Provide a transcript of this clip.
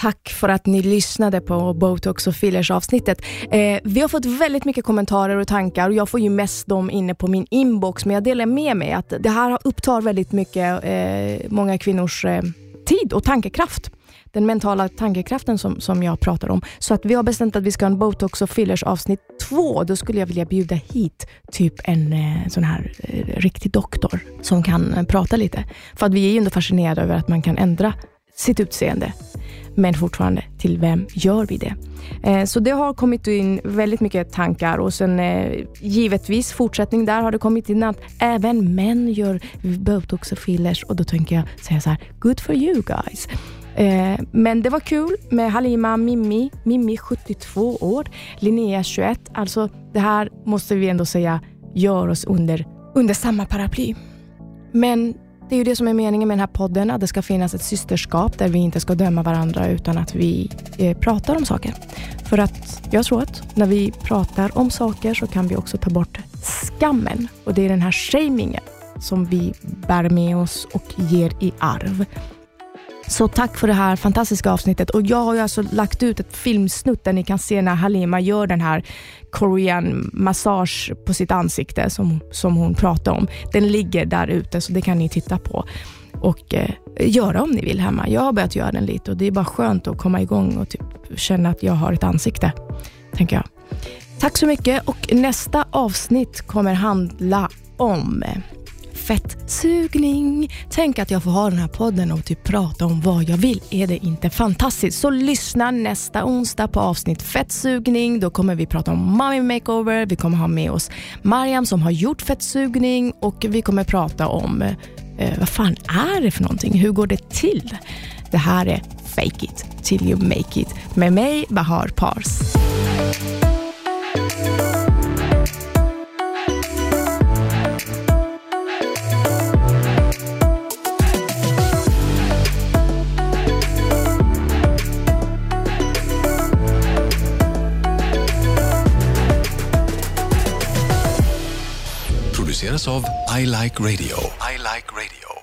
Tack för att ni lyssnade på Botox och fillers avsnittet. Eh, vi har fått väldigt mycket kommentarer och tankar och jag får ju mest dem inne på min inbox, men jag delar med mig att det här upptar väldigt mycket eh, många kvinnors eh, tid och tankekraft den mentala tankekraften som, som jag pratar om. Så att vi har bestämt att vi ska ha en botox och fillers avsnitt två. Då skulle jag vilja bjuda hit typ en eh, sån här eh, riktig doktor som kan eh, prata lite. För att vi är ju ändå fascinerade över att man kan ändra sitt utseende. Men fortfarande, till vem gör vi det? Eh, så det har kommit in väldigt mycket tankar och sen eh, givetvis fortsättning där har det kommit in att även män gör botox och fillers och då tänker jag säga så här, good for you guys. Eh, men det var kul med Halima Mimmi, Mimmi 72 år, Linnea 21. Alltså det här måste vi ändå säga gör oss under, under samma paraply. Men det är ju det som är meningen med den här podden, att det ska finnas ett systerskap där vi inte ska döma varandra utan att vi eh, pratar om saker. För att jag tror att när vi pratar om saker så kan vi också ta bort skammen och det är den här shamingen som vi bär med oss och ger i arv. Så tack för det här fantastiska avsnittet. Och Jag har ju alltså lagt ut ett filmsnutt där ni kan se när Halima gör den här korean massage på sitt ansikte som, som hon pratar om. Den ligger där ute så det kan ni titta på och eh, göra om ni vill hemma. Jag har börjat göra den lite och det är bara skönt att komma igång och typ känna att jag har ett ansikte, tänker jag. Tack så mycket och nästa avsnitt kommer handla om fettsugning. Tänk att jag får ha den här podden och typ prata om vad jag vill. Är det inte fantastiskt? Så lyssna nästa onsdag på avsnitt fettsugning. Då kommer vi prata om mommy makeover. Vi kommer ha med oss Mariam som har gjort fettsugning och vi kommer prata om eh, vad fan är det för någonting? Hur går det till? Det här är Fake it till you make it med mig Bahar Pars. Produceras av I Like Radio. I like radio.